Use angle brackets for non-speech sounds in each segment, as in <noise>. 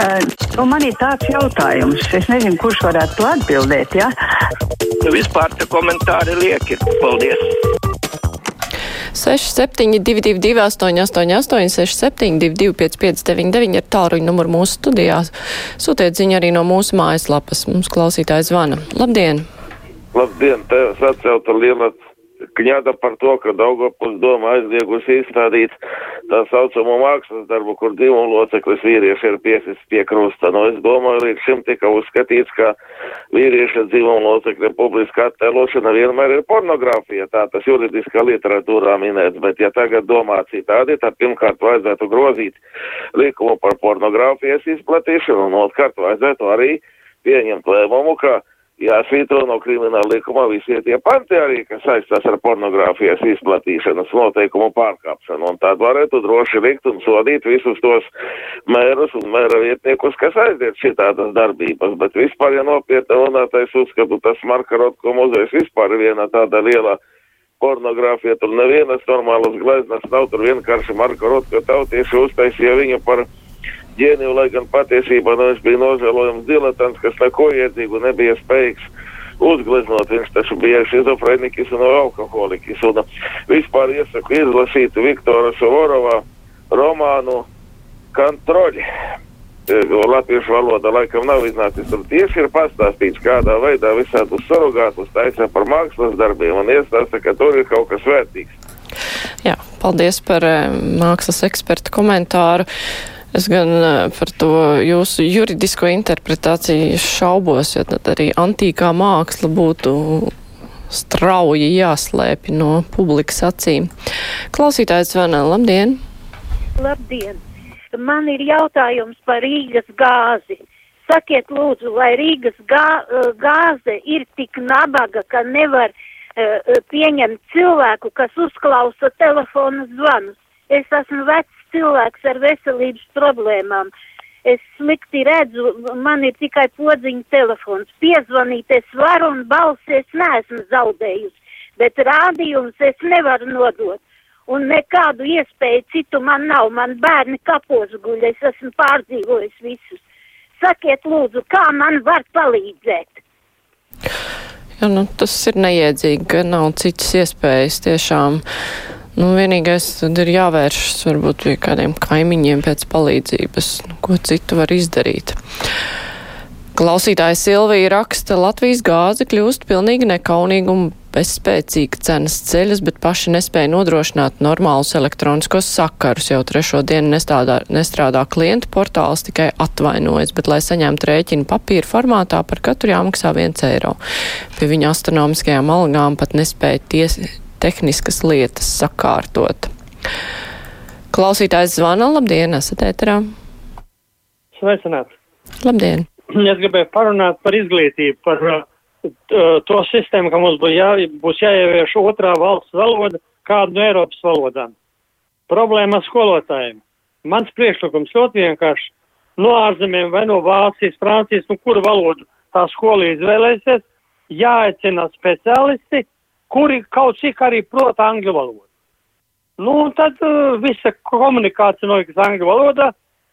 Uh, nu man ir tāds jautājums, es nezinu, kurš varētu to atbildēt. Ja? Nu, vispār te komentāri lieki. Paldies! 6722, 888, 672, 559, ir tālruņa numurs mūsu studijās. Sūtiet ziņu arī no mūsu mājaslapas. Mums klausītājs zvana. Labdien! Labdien! Tev atcelta liela kņada par to, ka Daugavpils doma aizliegusi izstādīt tā saucamo mākslas darbu, kur divu loceklis vīrieši ir piesis pie krusta. Nu, es domāju, līdz šim tika uzskatīts, ka vīrieša dzīvumu locekļa publiska attēlošana vienmēr ir pornogrāfija, tā tas juridiskā literatūrā minēts, bet ja tagad domā citādi, tad pirmkārt vajadzētu grozīt likumu par pornogrāfijas izplatīšanu, un otrkārt vajadzētu arī pieņemt lēmumu, ka jāsvītro no krimināla likuma visi tie panti arī, kas saistās ar pornogrāfijas izplatīšanas noteikumu pārkāpšanu. Un tad varētu droši likt un sodīt visus tos mērus un mēra vietniekus, kas aiziet šitādas darbības. Bet vispār, ja nopietni runātais uzskatu, tas Marka Rotko muzejs vispār viena tāda liela pornogrāfija, tur nevienas normālas gleznas nav, tur vienkārši Marka Rotko tautieši uztaisīja viņu par ģēniju, lai gan patiesībā nu, es biju nožēlojams diletants, kas neko iedzīgu nebija spējīgs uzgleznot. Viņš taču bija šizofreniķis un alkoholiķis. Un vispār iesaku izlasīt Viktora Sovorova romānu Kontroļi. Latviešu valoda laikam nav iznācis. Tur tieši ir pastāstīts, kādā veidā visādus surrogātus taisa par mākslas darbiem un iestāsta, ka tur ir kaut kas vērtīgs. Jā, paldies par mākslas ekspertu komentāru. Es gan par to jūsu juridisko interpretāciju šaubos, jo tad arī antīkā māksla būtu strauji jāslēpj no publikas acīm. Klausītājs zvana, labdien! Labdien! Man ir jautājums par Rīgas gāzi. Sakiet lūdzu, vai Rīgas gā, gāze ir tik nabaga, ka nevar uh, pieņemt cilvēku, kas uzklausa telefona zvanus? Es esmu vecs cilvēks ar veselības problēmām. Es slikti redzu, man ir tikai podziņa telefons. Piezvanīt es varu un balsi es neesmu zaudējusi, bet rādījums es nevaru nodot. Un nekādu iespēju citu man nav. Man bērni kapos guļ, es esmu pārdzīvojis visus. Sakiet lūdzu, kā man var palīdzēt? Jā, nu, tas ir neiedzīgi, ka nav citas iespējas tiešām. Nu, vienīgais tad ir jāvēršas varbūt pie kādiem kaimiņiem pēc palīdzības, nu, ko citu var izdarīt. Klausītāja Silvija raksta, Latvijas gāze kļūst pilnīgi nekaunīga un bezspēcīga cenas ceļas, bet paši nespēja nodrošināt normālus elektroniskos sakarus. Jau trešo dienu nestrādā, nestrādā klientu portāls, tikai atvainojas, bet, lai saņemtu rēķinu papīra formātā, par katru jāmaksā viens eiro. Pie viņa astronomiskajām algām pat nespēja tiesi tehniskas lietas sakārtot. Klausītājs zvana, labdien, esat ēterā. Sveicināts. Labdien. Es gribēju parunāt par izglītību, par uh, to sistēmu, ka mums būs, jā, būs jāievieš otrā valsts valoda kādu no Eiropas valodām. Problēma ar skolotājiem. Mans priekšlikums ļoti vienkārši. No ārzemēm vai no Vācijas, Francijas, nu kuru valodu tā skola izvēlēsies, jāaicina speciālisti, kuri kaut cik arī prot angļu valodu. Nu, un tad uh, visa komunikācija notiks angļu valodā,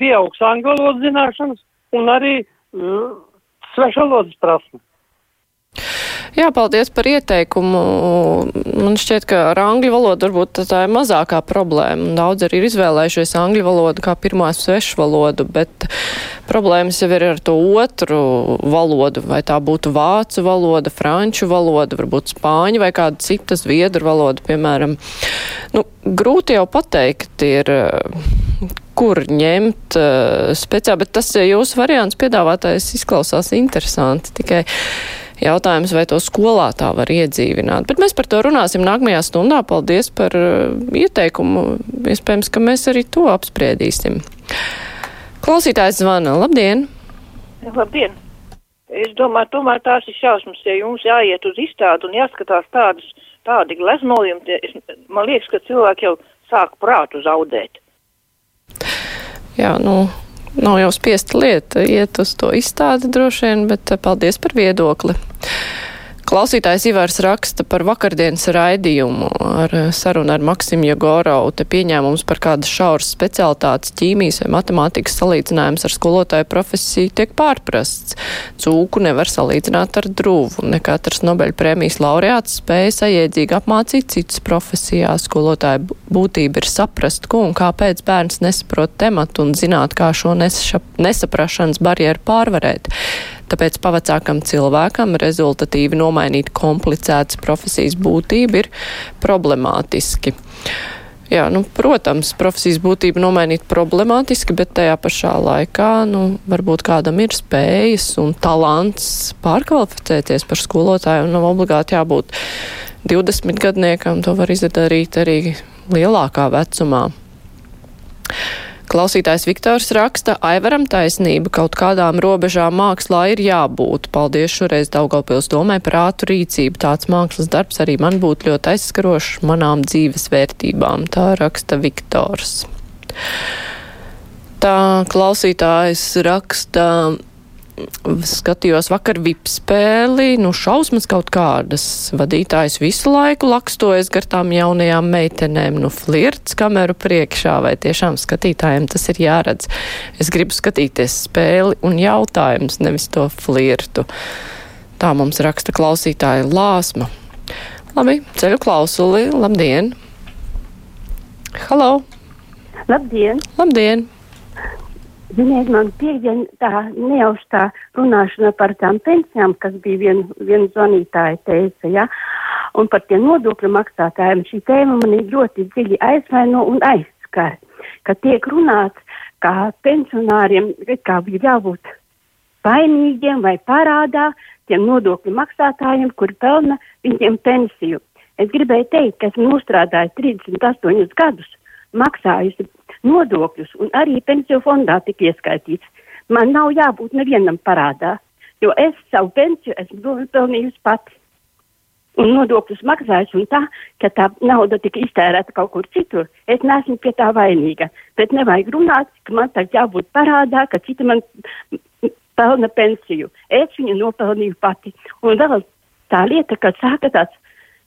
pieaugs angļu valodas zināšanas un arī uh, svešvalodas prasme. Jā, paldies par ieteikumu. Man šķiet, ka ar angļu valodu varbūt tā ir mazākā problēma. Daudz arī ir izvēlējušies angļu valodu kā pirmā svešu valodu, bet problēmas jau ir ar to otru valodu. Vai tā būtu vācu valoda, franču valoda, varbūt spāņu vai kāda cita zviedru valoda, piemēram. Nu, grūti jau pateikt ir kur ņemt uh, speciāli, bet tas jūsu variants piedāvātais izklausās interesanti. Tikai Jautājums, vai to skolā tā var iedzīvināt. Bet mēs par to runāsim nākamajā stundā. Paldies par uh, ieteikumu. Iespējams, ka mēs arī to apspriedīsim. Klausītājs zvana. Labdien! Labdien! Es domāju, tomēr tās ir šausmas, ja jums jāiet uz izstādi un jāskatās tādus, tādi gleznojumi. Man liekas, ka cilvēki jau sāk prātu zaudēt. Jā, nu, nav jau spiesta lieta iet uz to izstādi droši vien, bet paldies par viedokli. Klausītājs Ivars raksta par vakardienas raidījumu ar sarunu ar Maksimu Jogorovu. Te pieņēmums par kādas šauras specialitātes ķīmijas vai matemātikas salīdzinājums ar skolotāju profesiju tiek pārprasts. Cūku nevar salīdzināt ar drūvu. Ne katrs Nobeļa prēmijas laureāts spēja sajēdzīgi apmācīt citas profesijās. Skolotāja būtība ir saprast, ko un kāpēc bērns nesaprot tematu un zināt, kā šo nesaprašanas barjeru pārvarēt. Tāpēc pavacākam cilvēkam rezultatīvi nomainīt komplicētas profesijas būtību ir problemātiski. Jā, nu, protams, profesijas būtība nomainīt problemātiski, bet tajā pašā laikā, nu, varbūt kādam ir spējas un talants pārkvalificēties par skolotāju un nav obligāti jābūt 20 gadniekam, to var izdarīt arī lielākā vecumā. Klausītājs Viktors raksta, Aivaram taisnība, kaut kādām robežām mākslā ir jābūt. Paldies šoreiz Daugaupils domai par ātru rīcību. Tāds mākslas darbs arī man būtu ļoti aizskarošs manām dzīves vērtībām. Tā raksta Viktors. Tā klausītājs raksta, skatījos vakar VIP spēli, nu šausmas kaut kādas. Vadītājs visu laiku lakstojas gar tām jaunajām meitenēm, nu flirts kameru priekšā, vai tiešām skatītājiem tas ir jāredz. Es gribu skatīties spēli un jautājums, nevis to flirtu. Tā mums raksta klausītāja Lāsma. Labi, ceļu klausuli, labdien! Halo! Labdien! Labdien! Ziniet, man piekdien tā neaustā runāšana par tām pensijām, kas bija vien, viena zvanītāja teica, ja, un par tiem nodokļu maksātājiem. Šī tēma man ir ļoti dziļi aizvaino un aizskar, ka tiek runāts, kā pensionāriem, kā bija jābūt vainīgiem vai parādā tiem nodokļu maksātājiem, kuri pelna viņiem pensiju. Es gribēju teikt, ka esmu nostrādājis 38 gadus, maksājusi nodokļus un arī pensiju fondā tik ieskaitīts. Man nav jābūt nevienam parādā, jo es savu pensiju esmu nopelnījusi pati. Un nodokļus maksājusi un tā, ka tā nauda tika iztērēta kaut kur citur. Es neesmu pie tā vainīga, bet nevajag runāt, ka man tagad jābūt parādā, ka citi man pelna pensiju. Es viņu nopelnīju pati. Un vēl tā lieta, ka sāka tāds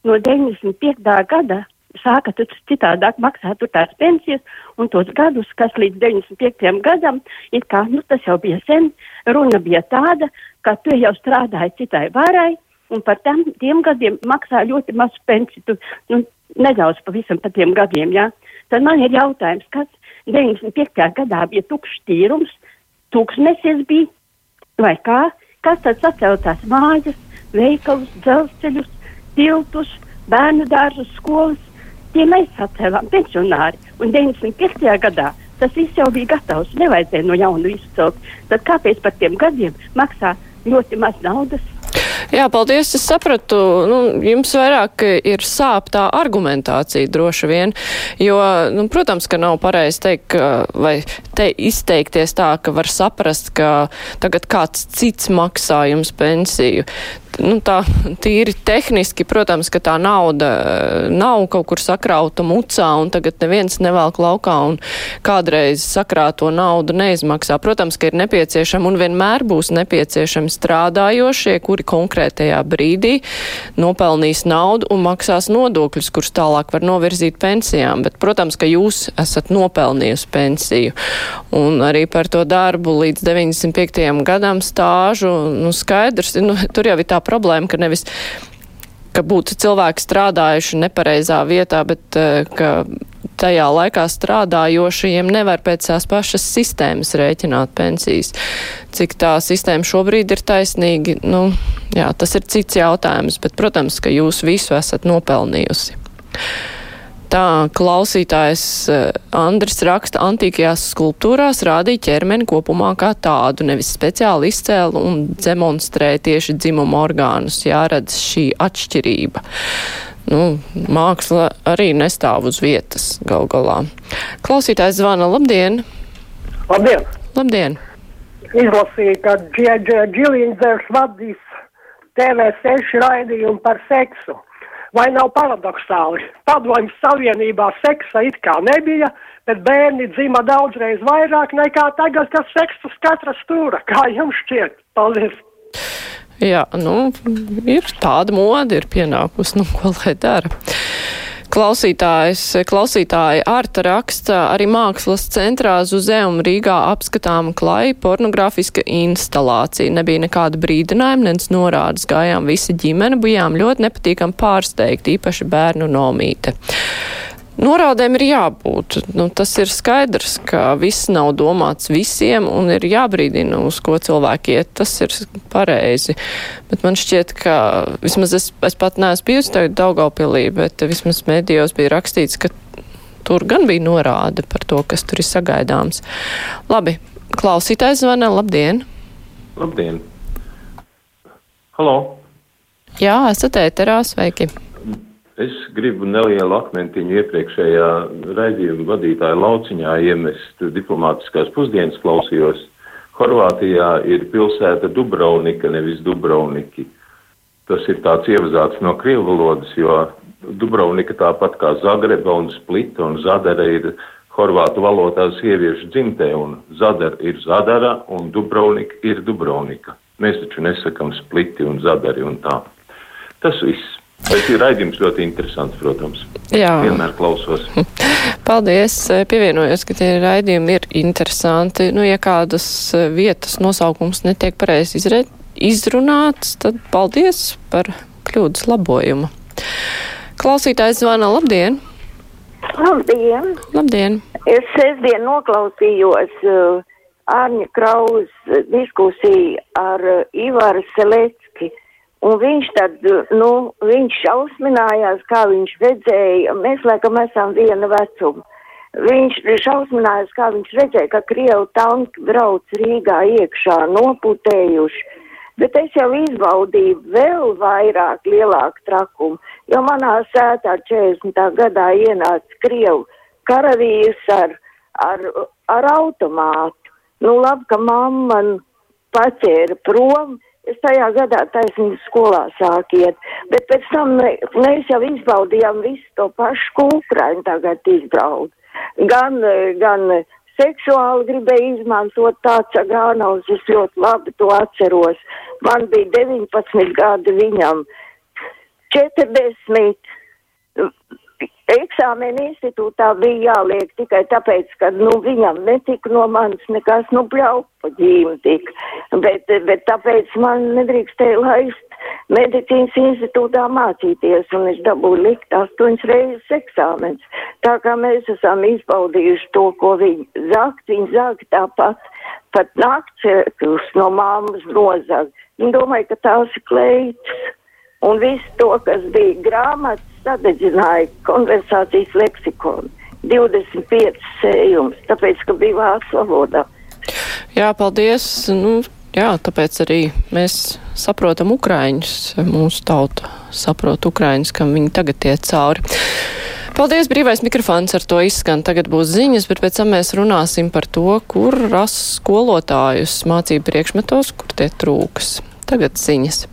no 95. gada sāka citādāk maksāt tur tās pensijas, un tos gadus, kas līdz 95. gadam, it kā, nu, tas jau bija sen, runa bija tāda, ka tu jau strādāji citai varai, un par tam, tiem gadiem maksā ļoti mazu pensiju, tu, nu, nedaudz pavisam par tiem gadiem, jā. Tad man ir jautājums, kas 95. gadā bija tukšs tīrums, tūkstnesis bija, vai kā, kas tad saceltās mājas, veikalus, dzelzceļus, tiltus, bērnu dārzus, skolas, tie mēs atcēlām pensionāri. Un 95. gadā tas viss jau bija gatavs. Nevajadzēja no jauna visu celt. Tad kāpēc par tiem gadiem maksā ļoti maz naudas? Jā, paldies. Es sapratu, nu, jums vairāk ir sāp tā argumentācija droši vien, jo, nu, protams, ka nav pareizi teikt, vai te izteikties tā, ka var saprast, ka tagad kāds cits maksā jums pensiju nu, tā tīri tehniski, protams, ka tā nauda eh, nav kaut kur sakrauta mucā un tagad neviens nevelk laukā un kādreiz sakrāto naudu neizmaksā. Protams, ka ir nepieciešami un vienmēr būs nepieciešami strādājošie, kuri konkrētajā brīdī nopelnīs naudu un maksās nodokļus, kurus tālāk var novirzīt pensijām. Bet, protams, ka jūs esat nopelnījusi pensiju un arī par to darbu līdz 95. gadam stāžu, nu, skaidrs, nu, tur jau ir tā problēma, ka nevis ka būtu cilvēki strādājuši nepareizā vietā, bet eh, ka tajā laikā strādājošajiem nevar pēc tās pašas sistēmas rēķināt pensijas. Cik tā sistēma šobrīd ir taisnīgi, nu, jā, tas ir cits jautājums, bet, protams, ka jūs visu esat nopelnījusi. Tā klausītājs eh, Andris raksta, antīkajās skulptūrās rādīja ķermeni kopumā kā tādu, nevis speciāli izcēlu un demonstrē tieši dzimumu orgānus. Jāredz šī atšķirība. Nu, māksla arī nestāv uz vietas gal galā. Klausītājs zvana, labdien! Labdien! Labdien! Izlasīju, ka Džilīns vadīs TV6 raidījumu par seksu. Vai nav paradoxāli? Padomju Savienībā seksa it kā nebija, bet bērni dzima daudzreiz vairāk nekā tagad, kas seks uz katra stūra. Kā jums šķiet? Paldies! Jā, nu, ir tāda moda, ir pienākusi, nu, ko lai dara. Klausītājs, klausītāja Arta raksta, arī mākslas centrā Zuzē un Rīgā apskatām klai pornogrāfiska instalācija. Nebija nekāda brīdinājuma, nec norādes, gājām visi ģimene, bijām ļoti nepatīkam pārsteigti, īpaši bērnu nomīte. Norādēm ir jābūt. Nu, tas ir skaidrs, ka viss nav domāts visiem un ir jābrīdina, uz ko cilvēki iet. Tas ir pareizi. Bet man šķiet, ka vismaz es, es pat neesmu bijusi tagad Daugaupilī, bet vismaz medijos bija rakstīts, ka tur gan bija norāde par to, kas tur ir sagaidāms. Labi, klausītājs zvana. Labdien! Labdien! Halo! Jā, esat ēterā, sveiki! Es gribu nelielu akmentiņu iepriekšējā raidījuma vadītāja lauciņā iemest diplomātiskās pusdienas klausījos. Horvātijā ir pilsēta Dubrovnika, nevis Dubrovniki. Tas ir tāds ievazāts no krievu valodas, jo Dubrovnika tāpat kā Zagreba un Splita un Zadara ir horvātu valodā sieviešu dzimtē, un Zadara ir Zadara un Dubrovnika ir Dubrovnika. Mēs taču nesakam Spliti un Zadari un tā. Tas viss. Bet ir raidījums ļoti interesants, protams. Jā. Vienmēr klausos. <laughs> Paldies. Pievienojos, ka tie raidījumi ir interesanti. Nu, ja kādas vietas nosaukums netiek pareizi izrunāts, tad paldies par kļūdas labojumu. Klausītājs zvana labdien! Labdien! Labdien! Es sestdien noklausījos uh, Ārņa Kraus diskusiju ar uh, Ivaru Selecki Un viņš tad, nu, viņš šausminājās, kā viņš redzēja, mēs laikam esam viena vecuma. Viņš šausminājās, kā viņš redzēja, ka Krievu tanki brauc Rīgā iekšā noputējuši. Bet es jau izbaudīju vēl vairāk lielāku trakumu, jo manā sētā 40. gadā ienāca Krievu karavīrs ar, ar, ar automātu. Nu, labi, ka mamma man paķēra prom Es tajā gadā taisnīgi skolā sāku iet, bet pēc tam mēs jau izbaudījām visu to pašu, ko Ukraiņa tagad izbauda. Gan, gan seksuāli gribēja izmantot tāds Agānaus, es ļoti labi to atceros. Man bija 19 gadi viņam, 40 eksāmena institūtā bija jāliek tikai tāpēc, ka, nu, viņam netika no manis nekas, nu, bļaup pa ģīmu tik, bet, bet tāpēc man nedrīkstēja laist medicīnas institūtā mācīties, un es dabūju likt astoņas reizes eksāmens. Tā kā mēs esam izbaudījuši to, ko viņi zakt, viņi zakt tāpat, pat naktsēkus no māmas nozag. Viņi domāja, ka tās ir kleitas. Un viss to, kas bija grāmatas, sadedzināja konversācijas leksikonu. 25 sējums, tāpēc, ka bija vācu valodā. Jā, paldies. Nu, jā, tāpēc arī mēs saprotam ukraiņus, mūsu tauta saprot ukraiņus, kam viņi tagad iet cauri. Paldies, brīvais mikrofons ar to izskan. Tagad būs ziņas, bet pēc tam mēs runāsim par to, kur rast skolotājus mācību priekšmetos, kur tie trūks. Tagad ziņas.